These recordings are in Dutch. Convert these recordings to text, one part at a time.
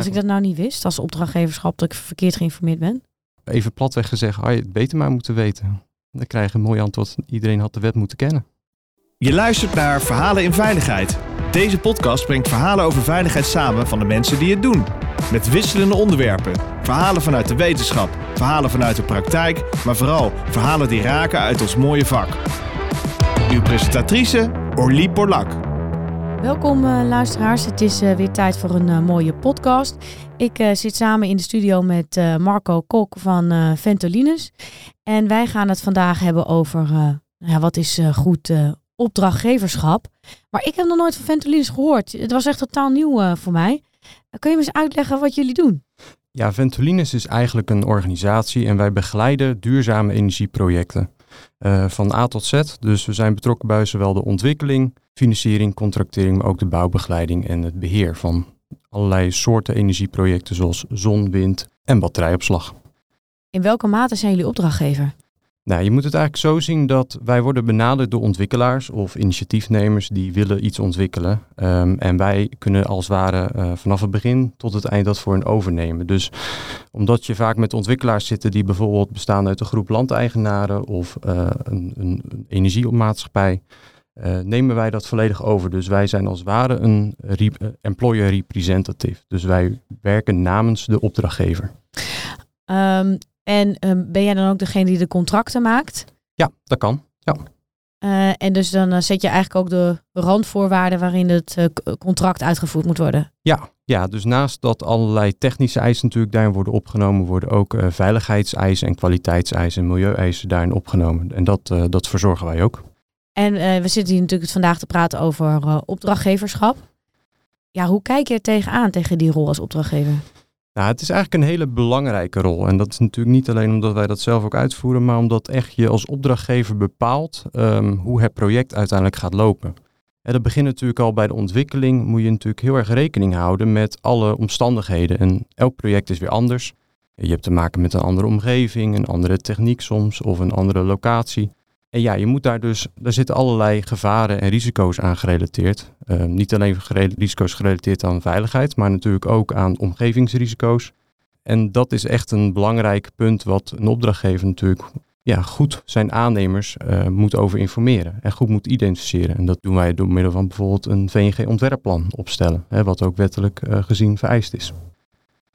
Als ik dat nou niet wist, als opdrachtgeverschap, dat ik verkeerd geïnformeerd ben? Even platweg gezegd, had je het beter maar moeten weten. Dan krijg je een mooi antwoord. Iedereen had de wet moeten kennen. Je luistert naar Verhalen in Veiligheid. Deze podcast brengt verhalen over veiligheid samen van de mensen die het doen. Met wisselende onderwerpen. Verhalen vanuit de wetenschap, verhalen vanuit de praktijk, maar vooral verhalen die raken uit ons mooie vak. Uw presentatrice Orlie Borlak. Welkom uh, luisteraars, het is uh, weer tijd voor een uh, mooie podcast. Ik zit samen in de studio met Marco Kok van Ventolines. En wij gaan het vandaag hebben over ja, wat is goed opdrachtgeverschap. Maar ik heb nog nooit van Ventolines gehoord. Het was echt totaal nieuw voor mij. kun je me eens uitleggen wat jullie doen? Ja, Ventolines is eigenlijk een organisatie en wij begeleiden duurzame energieprojecten. Uh, van A tot Z. Dus we zijn betrokken bij zowel de ontwikkeling, financiering, contractering, maar ook de bouwbegeleiding en het beheer van allerlei soorten energieprojecten zoals zon, wind en batterijopslag. In welke mate zijn jullie opdrachtgever? Nou, je moet het eigenlijk zo zien dat wij worden benaderd door ontwikkelaars of initiatiefnemers die willen iets ontwikkelen. Um, en wij kunnen als het ware uh, vanaf het begin tot het eind dat voor hen overnemen. Dus omdat je vaak met ontwikkelaars zit die bijvoorbeeld bestaan uit een groep landeigenaren of uh, een, een, een energiemaatschappij, uh, nemen wij dat volledig over. Dus wij zijn als het ware een employer representative. Dus wij werken namens de opdrachtgever. Um, en um, ben jij dan ook degene die de contracten maakt? Ja, dat kan. Ja. Uh, en dus dan uh, zet je eigenlijk ook de randvoorwaarden waarin het uh, contract uitgevoerd moet worden. Ja, ja, dus naast dat allerlei technische eisen natuurlijk daarin worden opgenomen, worden ook veiligheidseisen en kwaliteitseisen en milieueisen daarin opgenomen. En dat, dat verzorgen wij ook. En we zitten hier natuurlijk vandaag te praten over opdrachtgeverschap. Ja, hoe kijk je er tegenaan tegen die rol als opdrachtgever? Nou, het is eigenlijk een hele belangrijke rol. En dat is natuurlijk niet alleen omdat wij dat zelf ook uitvoeren, maar omdat echt je als opdrachtgever bepaalt um, hoe het project uiteindelijk gaat lopen. En dat begint natuurlijk al bij de ontwikkeling, moet je natuurlijk heel erg rekening houden met alle omstandigheden. En elk project is weer anders. Je hebt te maken met een andere omgeving, een andere techniek soms of een andere locatie. En ja, je moet daar dus, daar zitten allerlei gevaren en risico's aan gerelateerd. Uh, niet alleen risico's gerelateerd aan veiligheid, maar natuurlijk ook aan omgevingsrisico's. En dat is echt een belangrijk punt wat een opdrachtgever natuurlijk ja, goed zijn aannemers uh, moet over informeren en goed moet identificeren. En dat doen wij door middel van bijvoorbeeld een VNG-ontwerpplan opstellen, hè, wat ook wettelijk uh, gezien vereist is.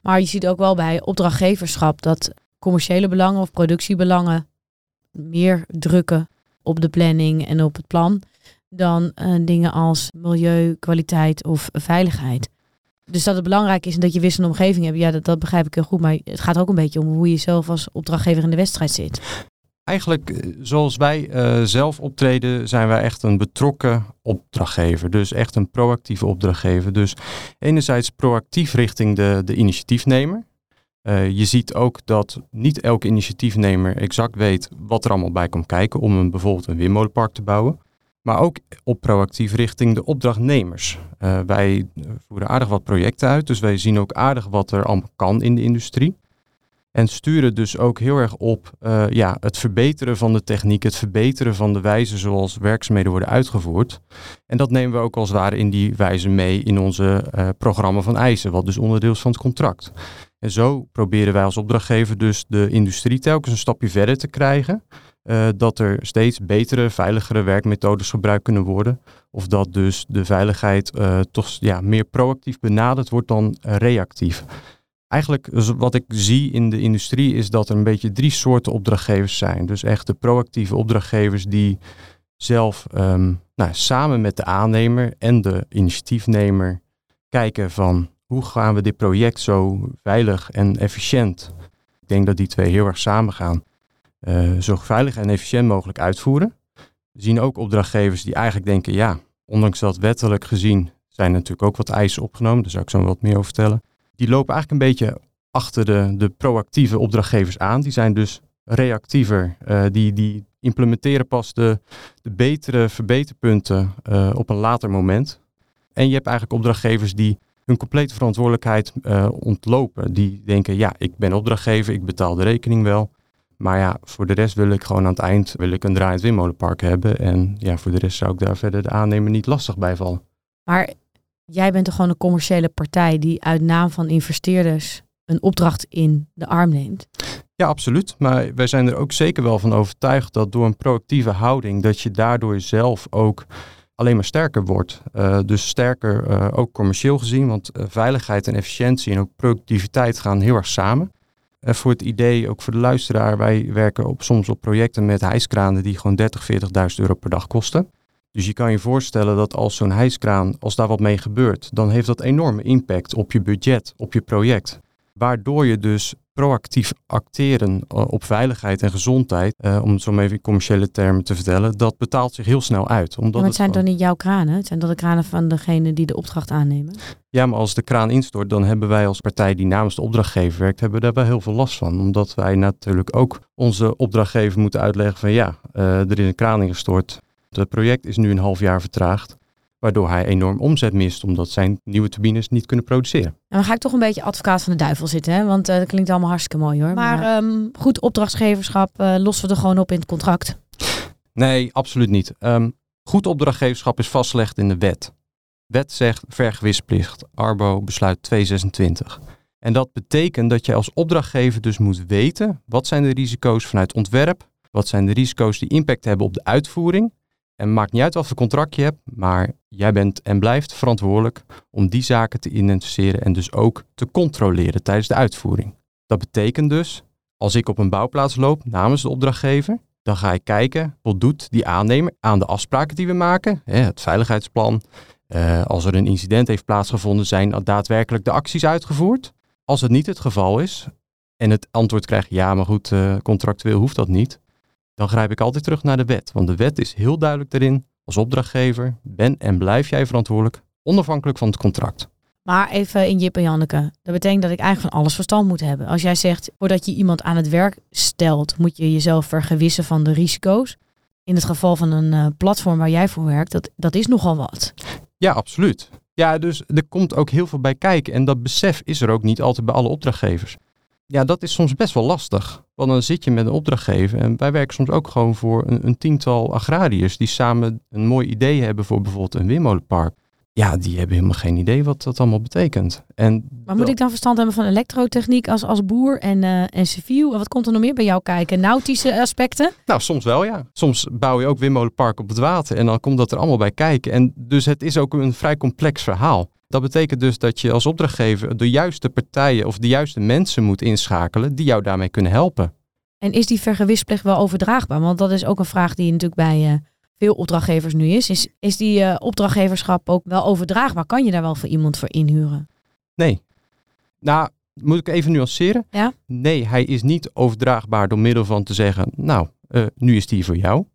Maar je ziet ook wel bij opdrachtgeverschap dat commerciële belangen of productiebelangen meer drukken op de planning en op het plan dan uh, dingen als milieu, kwaliteit of veiligheid. Dus dat het belangrijk is dat je wisselende omgeving hebt, ja, dat, dat begrijp ik heel goed. Maar het gaat ook een beetje om hoe je zelf als opdrachtgever in de wedstrijd zit. Eigenlijk, eh, zoals wij uh, zelf optreden, zijn wij echt een betrokken opdrachtgever. Dus echt een proactieve opdrachtgever. Dus enerzijds proactief richting de, de initiatiefnemer. Uh, je ziet ook dat niet elke initiatiefnemer exact weet wat er allemaal bij komt kijken om een, bijvoorbeeld een windmolenpark te bouwen. Maar ook op proactief richting de opdrachtnemers. Uh, wij voeren aardig wat projecten uit, dus wij zien ook aardig wat er allemaal kan in de industrie. En sturen dus ook heel erg op uh, ja, het verbeteren van de techniek, het verbeteren van de wijze zoals werkzaamheden worden uitgevoerd. En dat nemen we ook als het ware in die wijze mee in onze uh, programma van eisen, wat dus onderdeel is van het contract. En zo proberen wij als opdrachtgever dus de industrie telkens een stapje verder te krijgen. Uh, dat er steeds betere, veiligere werkmethodes gebruikt kunnen worden. Of dat dus de veiligheid uh, toch ja, meer proactief benaderd wordt dan reactief. Eigenlijk wat ik zie in de industrie is dat er een beetje drie soorten opdrachtgevers zijn. Dus echt de proactieve opdrachtgevers die zelf um, nou, samen met de aannemer en de initiatiefnemer kijken van hoe gaan we dit project zo veilig en efficiënt, ik denk dat die twee heel erg samen gaan, uh, zo veilig en efficiënt mogelijk uitvoeren. We zien ook opdrachtgevers die eigenlijk denken, ja, ondanks dat wettelijk gezien zijn natuurlijk ook wat eisen opgenomen, daar zou ik zo wat meer over vertellen. Die lopen eigenlijk een beetje achter de, de proactieve opdrachtgevers aan. Die zijn dus reactiever. Uh, die, die implementeren pas de, de betere verbeterpunten uh, op een later moment. En je hebt eigenlijk opdrachtgevers die hun complete verantwoordelijkheid uh, ontlopen. Die denken, ja, ik ben opdrachtgever, ik betaal de rekening wel. Maar ja, voor de rest wil ik gewoon aan het eind wil ik een draaiend windmolenpark hebben. En ja, voor de rest zou ik daar verder de aannemer niet lastig bij vallen. Maar jij bent toch gewoon een commerciële partij die uit naam van investeerders een opdracht in de arm neemt. Ja, absoluut. Maar wij zijn er ook zeker wel van overtuigd dat door een proactieve houding, dat je daardoor zelf ook alleen maar sterker wordt. Uh, dus sterker uh, ook commercieel gezien, want uh, veiligheid en efficiëntie en ook productiviteit gaan heel erg samen. voor het idee, ook voor de luisteraar, wij werken op, soms op projecten met hijskranen die gewoon 30, 40.000 euro per dag kosten. Dus je kan je voorstellen dat als zo'n hijskraan, als daar wat mee gebeurt, dan heeft dat enorme impact op je budget, op je project. Waardoor je dus proactief acteren eh, op veiligheid en gezondheid, uh, om het zo maar even in commerciële termen te vertellen, dat betaalt zich heel snel uit. Omdat maar het, zijn dan niet jouw kranen? Het zijn dan de kranen van degene die de opdracht aannemen? Ja, maar als de kraan instort, dan hebben wij als partij die namens de opdrachtgever werkt, hebben daar wel heel veel last van. Omdat wij natuurlijk ook onze opdrachtgever moeten uitleggen van ja, uh, er is een kraan ingestort. Het project is nu een half jaar vertraagd waardoor hij enorm omzet mist, omdat zijn nieuwe turbines niet kunnen produceren. En dan ga ik toch een beetje advocaat van de duivel zitten, hè? want uh, dat klinkt allemaal hartstikke mooi hoor. Maar, maar um, goed opdrachtgeverschap uh, lossen we er gewoon op in het contract? Nee, absoluut niet. Um, goed opdrachtgeverschap is vastgelegd in de wet. Wet zegt vergewisplicht, Arbo besluit 226. En dat betekent dat je als opdrachtgever dus moet weten wat zijn de risico's vanuit ontwerp, wat zijn de risico's die impact hebben op de uitvoering en maakt niet uit wat voor contract je hebt, maar jij bent en blijft verantwoordelijk om die zaken te identificeren en dus ook te controleren tijdens de uitvoering. Dat betekent dus, als ik op een bouwplaats loop namens de opdrachtgever, dan ga ik kijken, voldoet die aannemer aan de afspraken die we maken, het veiligheidsplan. Uh, als er een incident heeft plaatsgevonden, zijn daadwerkelijk de acties uitgevoerd. Als het niet het geval is en het antwoord krijgt ja, maar goed, uh, contractueel hoeft dat niet, dan grijp ik altijd terug naar de wet. Want de wet is heel duidelijk erin. Als opdrachtgever ben en blijf jij verantwoordelijk, onafhankelijk van het contract. Maar even in Jip en Janneke. Dat betekent dat ik eigenlijk van alles verstand moet hebben. Als jij zegt, voordat je iemand aan het werk stelt, moet je jezelf vergewissen van de risico's. In het geval van een uh, platform waar jij voor werkt, dat, dat is nogal wat. Ja, absoluut. Ja, dus er komt ook heel veel bij kijken. En dat besef is er ook niet altijd bij alle opdrachtgevers. Ja, dat is soms best wel lastig. Want dan zit je met een opdrachtgever en wij werken soms ook gewoon voor een, een tiental agrariërs die samen een mooi idee hebben voor bijvoorbeeld een windmolenpark. Ja, die hebben helemaal geen idee wat dat allemaal betekent. En maar moet ik dan verstand hebben van elektrotechniek als, als boer en, uh, en civiel? Wat komt er nog meer bij jou kijken? Nautische aspecten? Nou, soms wel ja. Soms bouw je ook windmolenpark op het water en dan komt dat er allemaal bij kijken. En dus het is ook een vrij complex verhaal. Dat betekent dus dat je als opdrachtgever de juiste partijen of de juiste mensen moet inschakelen die jou daarmee kunnen helpen. En is die vergewisplicht wel overdraagbaar? Want dat is ook een vraag die natuurlijk bij uh, veel opdrachtgevers nu is. Is, is die uh, opdrachtgeverschap ook wel overdraagbaar? Kan je daar wel voor iemand voor inhuren? Nee. Nou, moet ik even nuanceren? Ja? Nee, hij is niet overdraagbaar door middel van te zeggen, nou, uh, nu is die voor jou.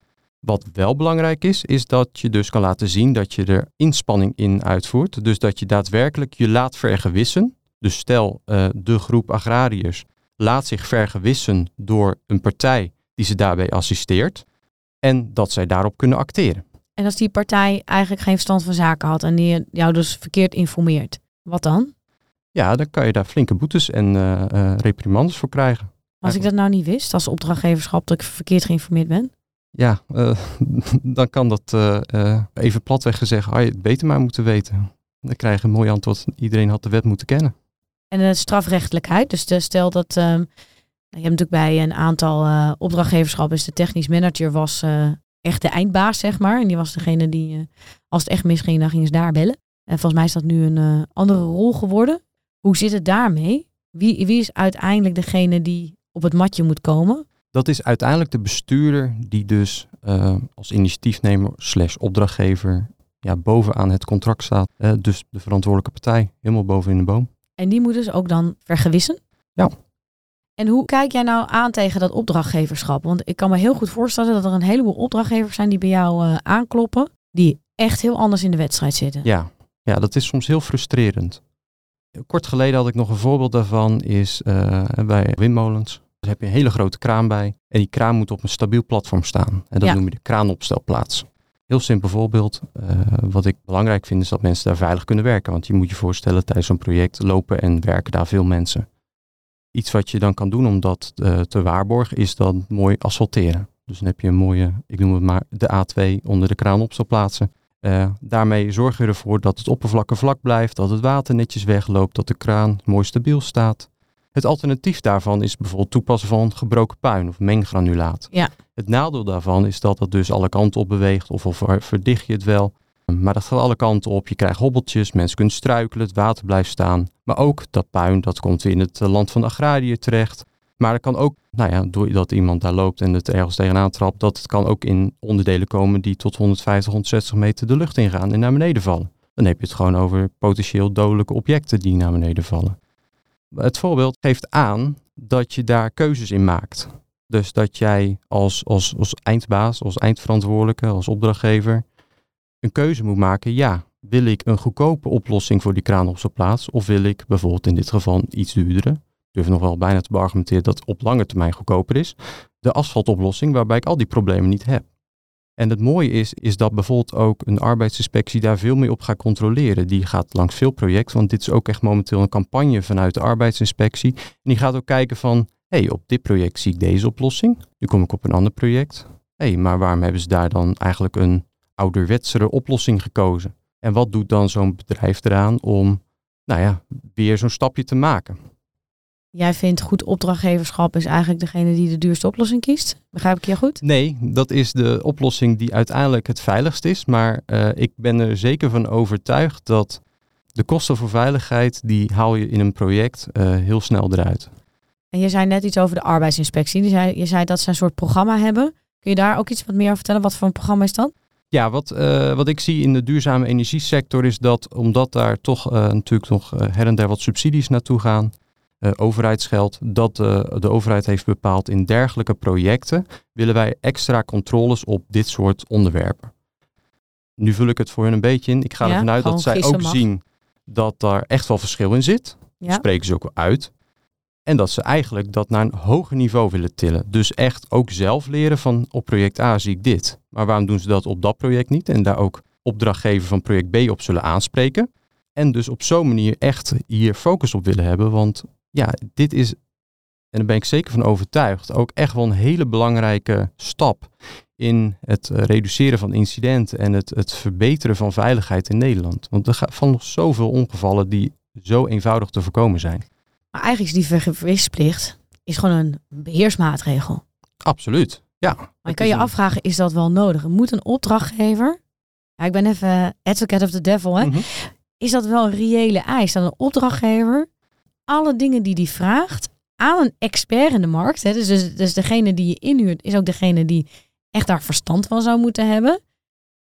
Wat wel belangrijk is, is dat je dus kan laten zien dat je er inspanning in uitvoert. Dus dat je daadwerkelijk je laat vergewissen. Dus stel, uh, de groep agrariërs laat zich vergewissen door een partij die ze daarbij assisteert. En dat zij daarop kunnen acteren. En als die partij eigenlijk geen verstand van zaken had en die jou dus verkeerd informeert, wat dan? Ja, dan kan je daar flinke boetes en uh, uh, reprimandes voor krijgen. Als ik dat nou niet wist, als opdrachtgeverschap, dat ik verkeerd geïnformeerd ben? Ja, uh, dan kan dat uh, uh, even platweg gezegd, had je het beter maar moeten weten. Dan krijg je een mooi antwoord, iedereen had de wet moeten kennen. En de strafrechtelijkheid, dus stel dat, uh, je hebt natuurlijk bij een aantal uh, opdrachtgeverschap, is de technisch manager was echt de eindbaas, zeg maar. En die was degene die, als het echt misging, dan gingen ze daar bellen. En volgens mij is dat nu een andere rol geworden. Hoe zit het daarmee? Wie, wie is uiteindelijk degene die op het matje moet komen? Dat is uiteindelijk de bestuurder die dus uh, als initiatiefnemer slash opdrachtgever ja, bovenaan het contract staat. Uh, dus de verantwoordelijke partij, helemaal boven in de boom. En die moeten dus ook dan vergewissen? Ja. En hoe kijk jij nou aan tegen dat opdrachtgeverschap? Want ik kan me heel goed voorstellen dat er een heleboel opdrachtgevers zijn die bij jou uh, aankloppen, die echt heel anders in de wedstrijd zitten. Ja, ja dat is soms heel frustrerend. Kort geleden had ik nog een voorbeeld daarvan, is bij windmolens. Daar heb je een hele grote kraan bij. En die kraan moet op een stabiel platform staan. En dat ja. noem je de kraanopstelplaats. Heel simpel voorbeeld. Uh, wat ik belangrijk vind is dat mensen daar veilig kunnen werken. Want je moet je voorstellen, tijdens zo'n project lopen en werken daar veel mensen. Iets wat je dan kan doen om dat uh, te waarborgen, is dan mooi asfalteren. Dus dan heb je een mooie, ik noem het maar de A2 onder de kraanopstelplaatsen. Uh, daarmee zorg je ervoor dat het oppervlak vlak blijft, dat het water netjes wegloopt, dat de kraan mooi stabiel staat. Het alternatief daarvan is bijvoorbeeld toepassen van gebroken puin of menggranulaat. Ja. Het nadeel daarvan is dat het dus alle kanten op beweegt of, of verdicht je het wel. Maar dat gaat alle kanten op. Je krijgt hobbeltjes, mensen kunnen struikelen, het water blijft staan. Maar ook dat puin, dat komt weer in het land van de agrariër terecht. Maar het kan ook, nou ja, doordat iemand daar loopt en het ergens tegenaan trapt, dat het kan ook in onderdelen komen die tot 150, 160 meter de lucht ingaan en naar beneden vallen. Dan heb je het gewoon over potentieel dodelijke objecten die naar beneden vallen. Het voorbeeld geeft aan dat je daar keuzes in maakt. Dus dat jij als, als, als eindbaas, als eindverantwoordelijke, als opdrachtgever een keuze moet maken. Ja, wil ik een goedkope oplossing voor die kraan op zijn plaats? Of wil ik bijvoorbeeld in dit geval iets duurdere? Ik durf nog wel bijna te beargumenteren dat op lange termijn goedkoper is. De asfaltoplossing waarbij ik al die problemen niet heb. En het mooie is, is dat bijvoorbeeld ook een arbeidsinspectie daar veel meer op gaat controleren. Die gaat langs veel projecten, want dit is ook echt momenteel een campagne vanuit de arbeidsinspectie. En die gaat ook kijken van, hé, hey, op dit project zie ik deze oplossing. Nu kom ik op een ander project. Hé, hey, maar waarom hebben ze daar dan eigenlijk een ouderwetsere oplossing gekozen? En wat doet dan zo'n bedrijf eraan om, nou ja, weer zo'n stapje te maken? Jij vindt goed opdrachtgeverschap is eigenlijk degene die de duurste oplossing kiest? Begrijp ik je goed? Nee, dat is de oplossing die uiteindelijk het veiligst is. Maar uh, ik ben er zeker van overtuigd dat de kosten voor veiligheid, die haal je in een project uh, heel snel eruit. En je zei net iets over de arbeidsinspectie. Je zei, je zei dat ze een soort programma hebben. Kun je daar ook iets wat meer over vertellen? Wat voor een programma is dat? Ja, wat, uh, wat ik zie in de duurzame energiesector is dat, omdat daar toch natuurlijk nog her en der wat subsidies naartoe gaan, uh, overheidsgeld, dat uh, de overheid heeft bepaald in dergelijke projecten willen wij extra controles op dit soort onderwerpen. Nu vul ik het voor hun een beetje in. Ik ga ja, ervan uit dat zij ook zien dat daar echt wel verschil in zit. Ja. spreken ze ook wel uit. En dat ze eigenlijk dat naar een hoger niveau willen tillen. Dus echt ook zelf leren van op project A zie ik dit. Maar waarom doen ze dat op dat project niet? En daar ook opdrachtgever van project B op zullen aanspreken. En dus op zo'n manier echt hier focus op willen hebben. Want ja, dit is, en daar ben ik zeker van overtuigd, ook echt wel een hele belangrijke stap in het eh, reduceren van incidenten en het, het verbeteren van veiligheid in Nederland. Want er vallen nog zoveel ongevallen die zo eenvoudig te voorkomen zijn. Maar eigenlijk is die vergewisplicht is gewoon een beheersmaatregel. Absoluut, ja. Maar je kan je afvragen, is dat wel nodig? Moet een opdrachtgever, ja, ik ben even advocate of the devil, hè? Mhm. is dat wel een reële eis dat een opdrachtgever alle dingen die die vraagt aan een expert in de markt. Hè, dus, dus, dus degene die je inhuurt is ook degene die echt daar verstand van zou moeten hebben.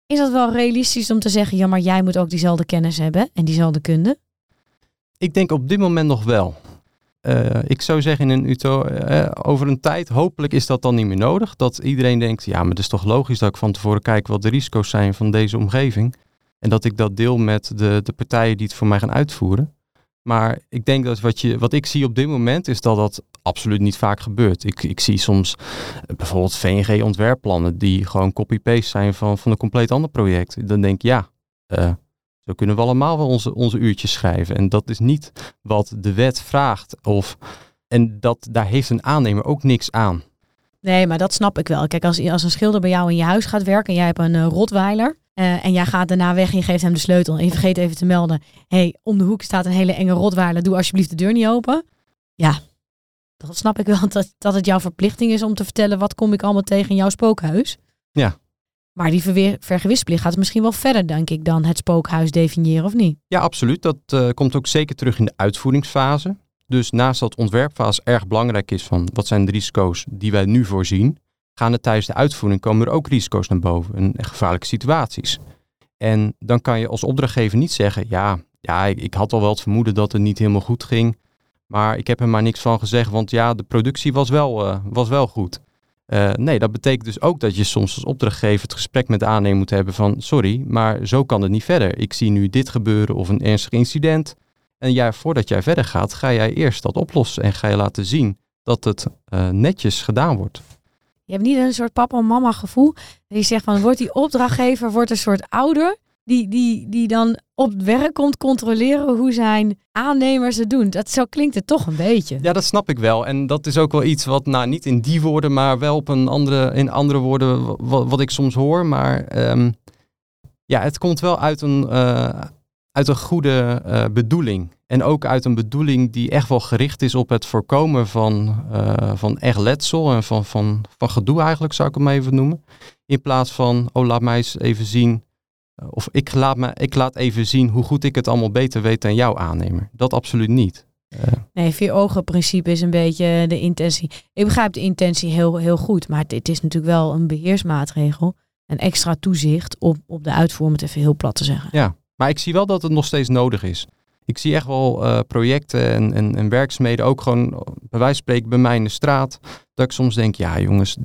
Is dat wel realistisch om te zeggen, ja, maar jij moet ook diezelfde kennis hebben en diezelfde kunde? Ik denk op dit moment nog wel. Uh, ik zou zeggen, in een uto, uh, over een tijd, hopelijk is dat dan niet meer nodig. Dat iedereen denkt, ja, maar het is toch logisch dat ik van tevoren kijk wat de risico's zijn van deze omgeving. En dat ik dat deel met de, de partijen die het voor mij gaan uitvoeren. Maar ik denk dat wat, je, wat ik zie op dit moment is dat dat absoluut niet vaak gebeurt. Ik, ik zie soms eh, bijvoorbeeld VNG-ontwerpplannen die gewoon copy-paste zijn van, van een compleet ander project. Dan denk ik, ja, uh, zo kunnen we allemaal wel onze, onze uurtjes schrijven. En dat is niet wat de wet vraagt. Of, en dat, daar heeft een aannemer ook niks aan. Nee, maar dat snap ik wel. Kijk, als, als een schilder bij jou in je huis gaat werken en jij hebt een uh, rotweiler. Uh, en jij gaat daarna weg en je geeft hem de sleutel. En je vergeet even te melden. hey, om de hoek staat een hele enge rotweiler. Doe alsjeblieft de deur niet open. Ja, dat snap ik wel. Dat, dat het jouw verplichting is om te vertellen. Wat kom ik allemaal tegen in jouw spookhuis. Ja. Maar die vergewisplicht gaat misschien wel verder, denk ik, dan het spookhuis definiëren, of niet? Ja, absoluut. Dat uh, komt ook zeker terug in de uitvoeringsfase. Dus naast dat ontwerpfase erg belangrijk is van wat zijn de risico's die wij nu voorzien, gaan er tijdens de uitvoering komen er ook risico's naar boven en gevaarlijke situaties. En dan kan je als opdrachtgever niet zeggen, ja, ja, ik had al wel het vermoeden dat het niet helemaal goed ging, maar ik heb er maar niks van gezegd, want ja, de productie was wel, uh, was wel goed. Uh, nee, dat betekent dus ook dat je soms als opdrachtgever het gesprek met de aannemer moet hebben van, sorry, maar zo kan het niet verder. Ik zie nu dit gebeuren of een ernstig incident. En ja, voordat jij verder gaat, ga jij eerst dat oplossen en ga je laten zien dat het uh, netjes gedaan wordt. Je hebt niet een soort papa en mama gevoel. Die zegt van, wordt die opdrachtgever wordt een soort ouder. Die, die, die dan op werk komt controleren hoe zijn aannemers het doen. Dat, zo klinkt het toch een beetje. Ja, dat snap ik wel. En dat is ook wel iets wat, nou niet in die woorden, maar wel op een andere, in andere woorden, wat, ik soms hoor. Maar um, Ja, het komt wel uit een, uh, uit een goede uh, bedoeling. En ook uit een bedoeling die echt wel gericht is op het voorkomen van, uh, van echt letsel en van, van, van gedoe eigenlijk, zou ik hem even noemen. In plaats van, oh laat mij eens even zien, of ik laat, me, ik laat even zien hoe goed ik het allemaal beter weet dan jouw aannemer. Dat absoluut niet. Nee, vier ogen principe is een beetje de intentie. Ik begrijp de intentie heel, heel goed, maar het is natuurlijk wel een beheersmaatregel. Een extra toezicht op, op de uitvoer, om het even heel plat te zeggen. Ja, maar ik zie wel dat het nog steeds nodig is. Ik zie echt wel uh, projecten en, en, en, werkzaamheden, ook gewoon bij wijze van spreken bij mij in de straat, dat ik soms denk, ja jongens,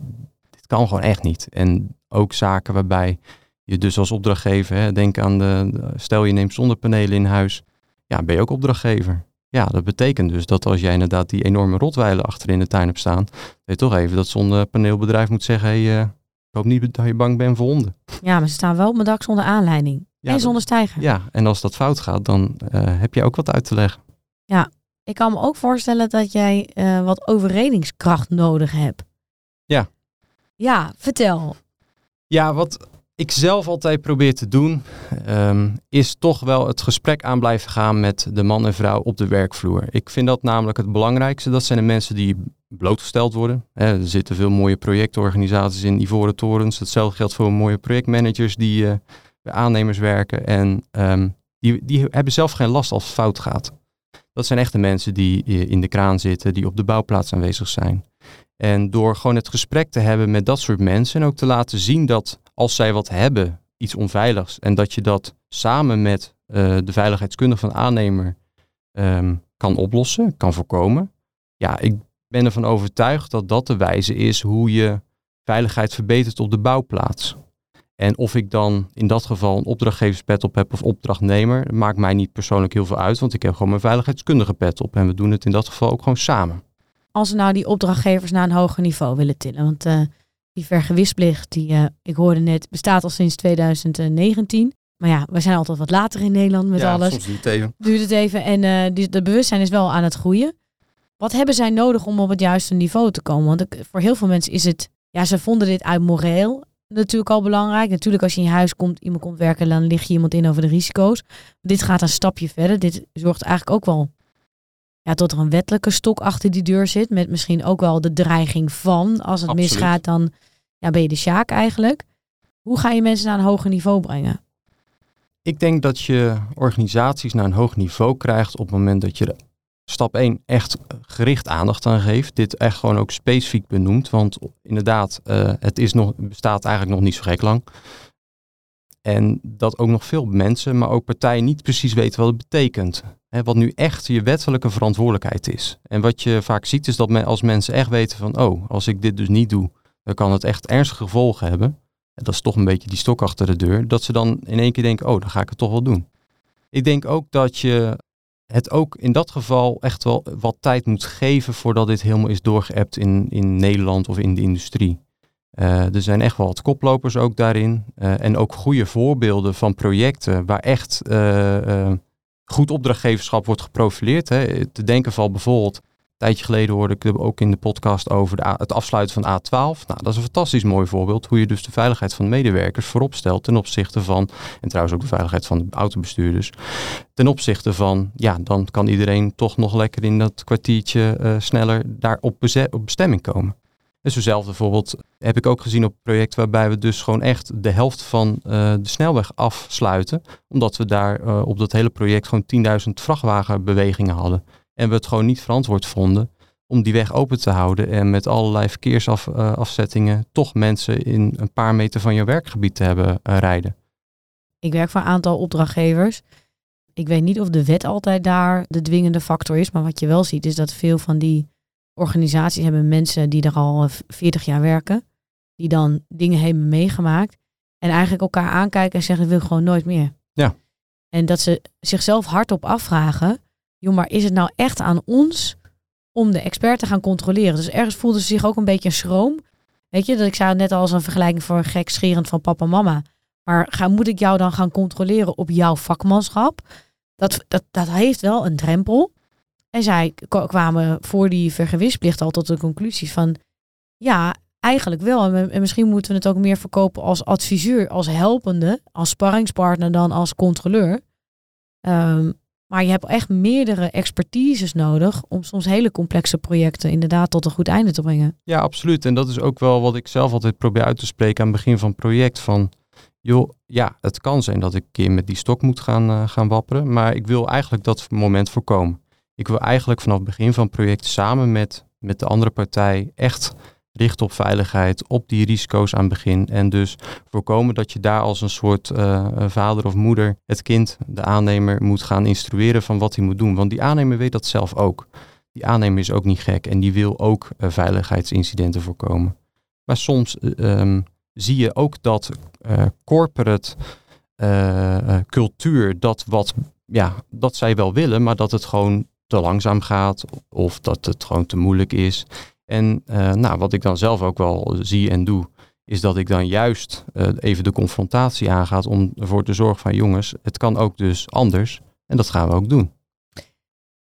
dit kan gewoon echt niet. En ook zaken waarbij je dus als opdrachtgever, hè, denk aan de, stel je neemt zonnepanelen in huis, ja, ben je ook opdrachtgever. Ja, dat betekent dus dat als jij inderdaad die enorme rotweilen achter in de tuin hebt staan, dat je toch even dat zonnepaneelbedrijf moet zeggen, hey, uh, ik hoop niet dat je bang bent voor honden. Ja, maar ze staan wel op mijn dak zonder aanleiding. Ja, en zonder stijger. Ja, en als dat fout gaat, dan uh, heb je ook wat uit te leggen. Ja, ik kan me ook voorstellen dat jij uh, wat overredingskracht nodig hebt. Ja. Ja, vertel. Ja, wat ik zelf altijd probeer te doen, um, is toch wel het gesprek aan blijven gaan met de man en vrouw op de werkvloer. Ik vind dat namelijk het belangrijkste. Dat zijn de mensen die blootgesteld worden. er zitten veel mooie projectorganisaties in Ivoren Torens. Hetzelfde geldt voor mooie projectmanagers die uh, aannemers werken. En um, die, die hebben zelf geen last als fout gaat. Dat zijn echte mensen die in de kraan zitten, die op de bouwplaats aanwezig zijn. En door gewoon het gesprek te hebben met dat soort mensen en ook te laten zien dat als zij wat hebben, iets onveiligs, en dat je dat samen met uh, de veiligheidskundige van aannemer um, kan oplossen, kan voorkomen. Ja, ik ben ervan overtuigd dat dat de wijze is hoe je veiligheid verbetert op de bouwplaats. En of ik dan in dat geval een opdrachtgeverspet op heb of opdrachtnemer, maakt mij niet persoonlijk heel veel uit, want ik heb gewoon mijn veiligheidskundige pet op. En we doen het in dat geval ook gewoon samen. Als we nou die opdrachtgevers naar een hoger niveau willen tillen, want uh, die vergewisplicht, die uh, ik hoorde net, bestaat al sinds 2019. Maar ja, we zijn altijd wat later in Nederland met ja, alles. Soms duurt het even. Duurt het even. En uh, die, de bewustzijn is wel aan het groeien. Wat hebben zij nodig om op het juiste niveau te komen? Want ik, voor heel veel mensen is het, ja, ze vonden dit uit moreel natuurlijk al belangrijk. Natuurlijk als je in je huis komt, iemand komt werken, dan lig je iemand in over de risico's. Dit gaat een stapje verder. Dit zorgt eigenlijk ook wel ja, tot er een wettelijke stok achter die deur zit. Met misschien ook wel de dreiging van, als het Absoluut. misgaat, dan ja, ben je de sjaak eigenlijk. Hoe ga je mensen naar een hoger niveau brengen? Ik denk dat je organisaties naar een hoog niveau krijgt op het moment dat je er stap 1 echt gericht aandacht aan geeft. Dit echt gewoon ook specifiek benoemt. Want inderdaad, uh, het is nog, bestaat eigenlijk nog niet zo gek lang. En dat ook nog veel mensen, maar ook partijen niet precies weten wat het betekent. Hè, wat nu echt je wettelijke verantwoordelijkheid is. En wat je vaak ziet is dat men, als mensen echt weten van, oh, als ik dit dus niet doe, dan kan het echt ernstige gevolgen hebben. En dat is toch een beetje die stok achter de deur. Dat ze dan in één keer denken, oh, dan ga ik het toch wel doen. Ik denk ook dat je het ook in dat geval echt wel wat tijd moet geven voordat dit helemaal is doorgeëpt in, in Nederland of in de industrie. Uh, er zijn echt wel wat koplopers ook daarin. Uh, en ook goede voorbeelden van projecten waar echt uh, goed opdrachtgeverschap wordt geprofileerd. Hè. Te denken van bijvoorbeeld, tijdje geleden hoorde ik ook in de podcast over de, het afsluiten van A12. Nou, dat is een fantastisch mooi voorbeeld hoe je dus de veiligheid van de medewerkers voorop stelt ten opzichte van, en trouwens ook de veiligheid van de autobestuurders, ten opzichte van, ja, dan kan iedereen toch nog lekker in dat kwartiertje uh, sneller daar op, bestemming komen. En zo'zelfde bijvoorbeeld heb ik ook gezien op een project waarbij we dus gewoon echt de helft van uh, de snelweg afsluiten. Omdat we daar uh, op dat hele project gewoon 10.000 vrachtwagenbewegingen hadden. En we het gewoon niet verantwoord vonden om die weg open te houden en met allerlei verkeersafzettingen uh, toch mensen in een paar meter van je werkgebied te hebben rijden. Ik werk voor een aantal opdrachtgevers. Ik weet niet of de wet altijd daar de dwingende factor is, maar wat je wel ziet is dat veel van die organisaties hebben mensen die er al 40 jaar werken, die dan dingen hebben meegemaakt en eigenlijk elkaar aankijken en zeggen, ik wil gewoon nooit meer. Ja. En dat ze zichzelf hardop afvragen, joh, maar is het nou echt aan ons om de expert te gaan controleren? Dus ergens voelden ze zich ook een beetje schroom. Weet je, dat ik zei net al als een vergelijking voor gek scherend van papa en mama. Maar ga, moet ik jou dan gaan controleren op jouw vakmanschap? Dat, dat, dat heeft wel een drempel. En zij kwamen voor die vergewisplicht al tot de conclusie van... Ja, eigenlijk wel. En misschien moeten we het ook meer verkopen als adviseur, als helpende, als sparringspartner dan als controleur. Um, maar je hebt echt meerdere expertises nodig om soms hele complexe projecten inderdaad tot een goed einde te brengen. Ja, absoluut. En dat is ook wel wat ik zelf altijd probeer uit te spreken aan het begin van het project. Van, joh, ja, het kan zijn dat ik een keer met die stok moet gaan, uh, gaan wapperen. Maar ik wil eigenlijk dat moment voorkomen. Ik wil eigenlijk vanaf het begin van het project samen met, met de andere partij echt richt op veiligheid, op die risico's aan het begin. En dus voorkomen dat je daar als een soort uh, vader of moeder het kind, de aannemer, moet gaan instrueren van wat hij moet doen. Want die aannemer weet dat zelf ook. Die aannemer is ook niet gek en die wil ook uh, veiligheidsincidenten voorkomen. Maar soms um, zie je ook dat corporate cultuur, dat wat, ja, dat zij wel willen, maar dat het gewoon te langzaam gaat of dat het gewoon te moeilijk is. En uh, nou, wat ik dan zelf ook wel zie en doe, is dat ik dan juist uh, even de confrontatie aangaat om ervoor te zorgen van jongens, het kan ook dus anders. En dat gaan we ook doen.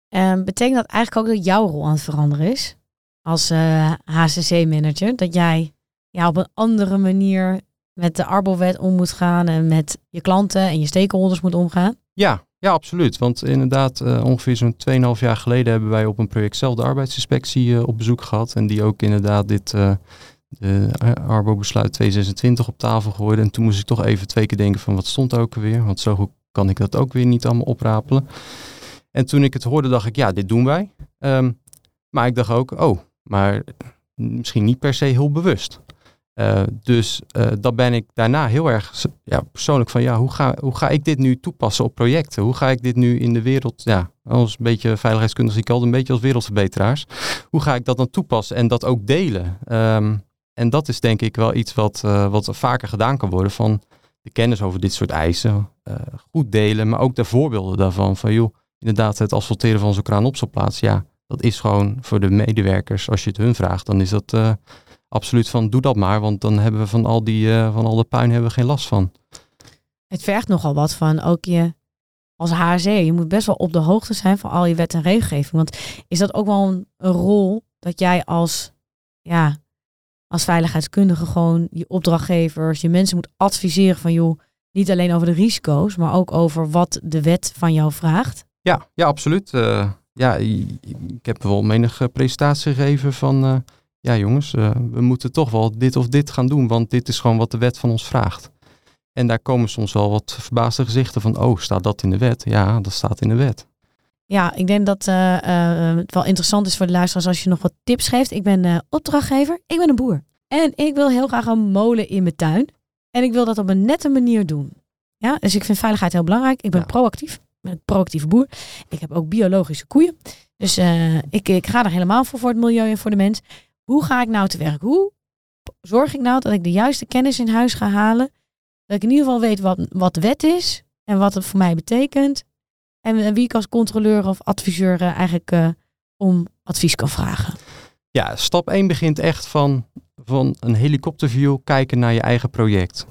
Um, betekent dat eigenlijk ook dat jouw rol aan het veranderen is? Als uh, eh, HCC-manager, dat jij ja, op een andere manier met de Arbowet om moet gaan en met je klanten en je stakeholders moet omgaan? Ja, ja, absoluut. Want inderdaad, uh, ongeveer zo'n 2,5 jaar geleden hebben wij op een project zelf de arbeidsinspectie uh, op bezoek gehad. En die ook inderdaad dit uh, Arbo-besluit 226 op tafel gooide. En toen moest ik toch even twee keer denken van wat stond ook alweer. Want zo goed kan ik dat ook weer niet allemaal oprapelen. En toen ik het hoorde, dacht ik, ja, dit doen wij. Um, maar ik dacht ook, oh, maar misschien niet per se heel bewust. Uh, dus uh, dan ben ik daarna heel erg ja, persoonlijk van ja, hoe ga, hoe ga ik dit nu toepassen op projecten? Hoe ga ik dit nu in de wereld, ja, als een beetje veiligheidskundig zie ik al een beetje als wereldverbeteraars. Hoe ga ik dat dan toepassen en dat ook delen? Um, en dat is denk ik wel iets wat, uh, wat vaker gedaan kan worden van de kennis over dit soort eisen. goed delen, maar ook de voorbeelden daarvan. Van joh, inderdaad het asfalteren van zo'n kraanopslagplaats. Ja, dat is gewoon voor de medewerkers, als je het hun vraagt, dan is dat absoluut van doe dat maar, want dan hebben we van al, die, uh, van al de puin hebben we geen last van. Het vergt nogal wat van ook je als HC. Je moet best wel op de hoogte zijn van al je wet en regelgeving. Want is dat ook wel een, een rol dat jij als, ja, als veiligheidskundige gewoon je opdrachtgevers, je mensen moet adviseren van joh, niet alleen over de risico's, maar ook over wat de wet van jou vraagt? Ja, ja absoluut. Uh, ja, ik heb wel menige presentatie gegeven van... Uh, ja jongens, uh, we moeten toch wel dit of dit gaan doen, want dit is gewoon wat de wet van ons vraagt. En daar komen soms wel wat verbaasde gezichten van, oh, staat dat in de wet? Ja, dat staat in de wet. Ja, ik denk dat uh, uh, het wel interessant is voor de luisteraars als je nog wat tips geeft. Ik ben opdrachtgever, ik ben een boer. En ik wil heel graag een molen in mijn tuin. En ik wil dat op een nette manier doen. Ja, dus ik vind veiligheid heel belangrijk. Ik ben ja. proactief. Ik ben een proactieve boer. Ik heb ook biologische koeien. Dus ik, ik ga er helemaal voor, voor het milieu en voor de mens. Hoe ga ik nou te werk? Hoe zorg ik nou dat ik de juiste kennis in huis ga halen? Dat ik in ieder geval weet wat, wat de wet is en wat het voor mij betekent. En wie ik als controleur of adviseur uh, eigenlijk uh, om advies kan vragen. Ja, stap 1 begint echt van, van een helikopterview kijken naar je eigen project.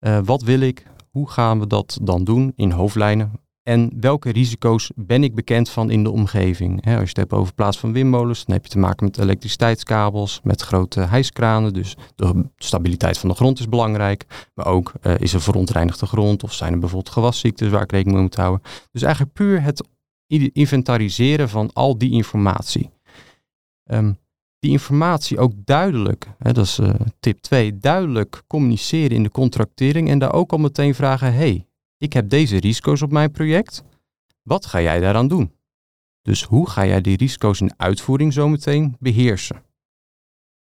Uh, wat wil ik? Hoe gaan we dat dan doen in hoofdlijnen? En welke risico's ben ik bekend van in de omgeving? als je het hebt over plaats van windmolens, dan heb je te maken met elektriciteitskabels, met grote hijskranen. Dus de stabiliteit van de grond is belangrijk. Maar ook uh, is er verontreinigde grond of zijn er bijvoorbeeld gewasziektes waar ik rekening mee moet houden. Dus eigenlijk puur het inventariseren van al die informatie. Um, die informatie ook duidelijk, hè, dat is uh, tip 2, duidelijk communiceren in de contractering en daar ook al meteen vragen, hey, ik heb deze risico's op mijn project. Wat ga jij daaraan doen? Dus hoe ga jij die risico's in uitvoering zometeen beheersen?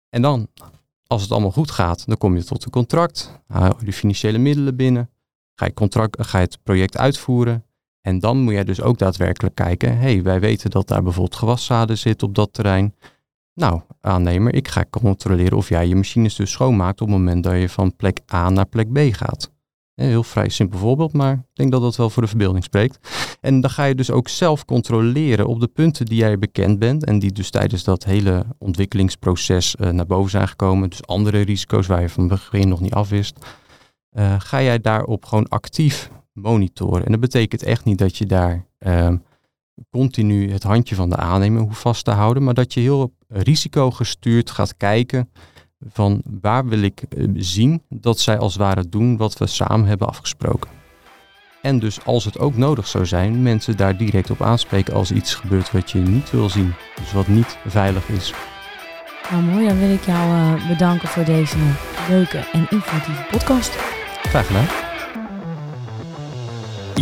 En dan, als het allemaal goed gaat, dan kom je tot een contract, haal je de financiële middelen binnen, ga je, contract, ga je het project uitvoeren. En dan moet jij dus ook daadwerkelijk kijken, hey, wij weten dat daar bijvoorbeeld gewaszaden zit op dat terrein. Nou, aannemer, ik ga controleren of jij je machines dus schoonmaakt op het moment dat je van plek A naar plek B gaat. Heel vrij simpel voorbeeld, maar ik denk dat dat wel voor de verbeelding spreekt. En dan ga je dus ook zelf controleren op de punten die jij bekend bent en die dus tijdens dat hele ontwikkelingsproces uh, naar boven zijn gekomen. Dus andere risico's waar je van begin nog niet afwist. Uh, ga jij daarop gewoon actief monitoren. En dat betekent echt niet dat je daar uh, continu het handje van de aannemer hoeft vast te houden, maar dat je heel risicogestuurd gaat kijken van waar wil ik eh, zien dat zij als het ware doen wat we samen hebben afgesproken. En dus als het ook nodig zou zijn, mensen daar direct op aanspreken als iets gebeurt wat je niet wil zien. Dus wat niet veilig is. Nou mooi, dan wil ik jou uh, bedanken voor deze leuke en informatieve podcast. Graag gedaan.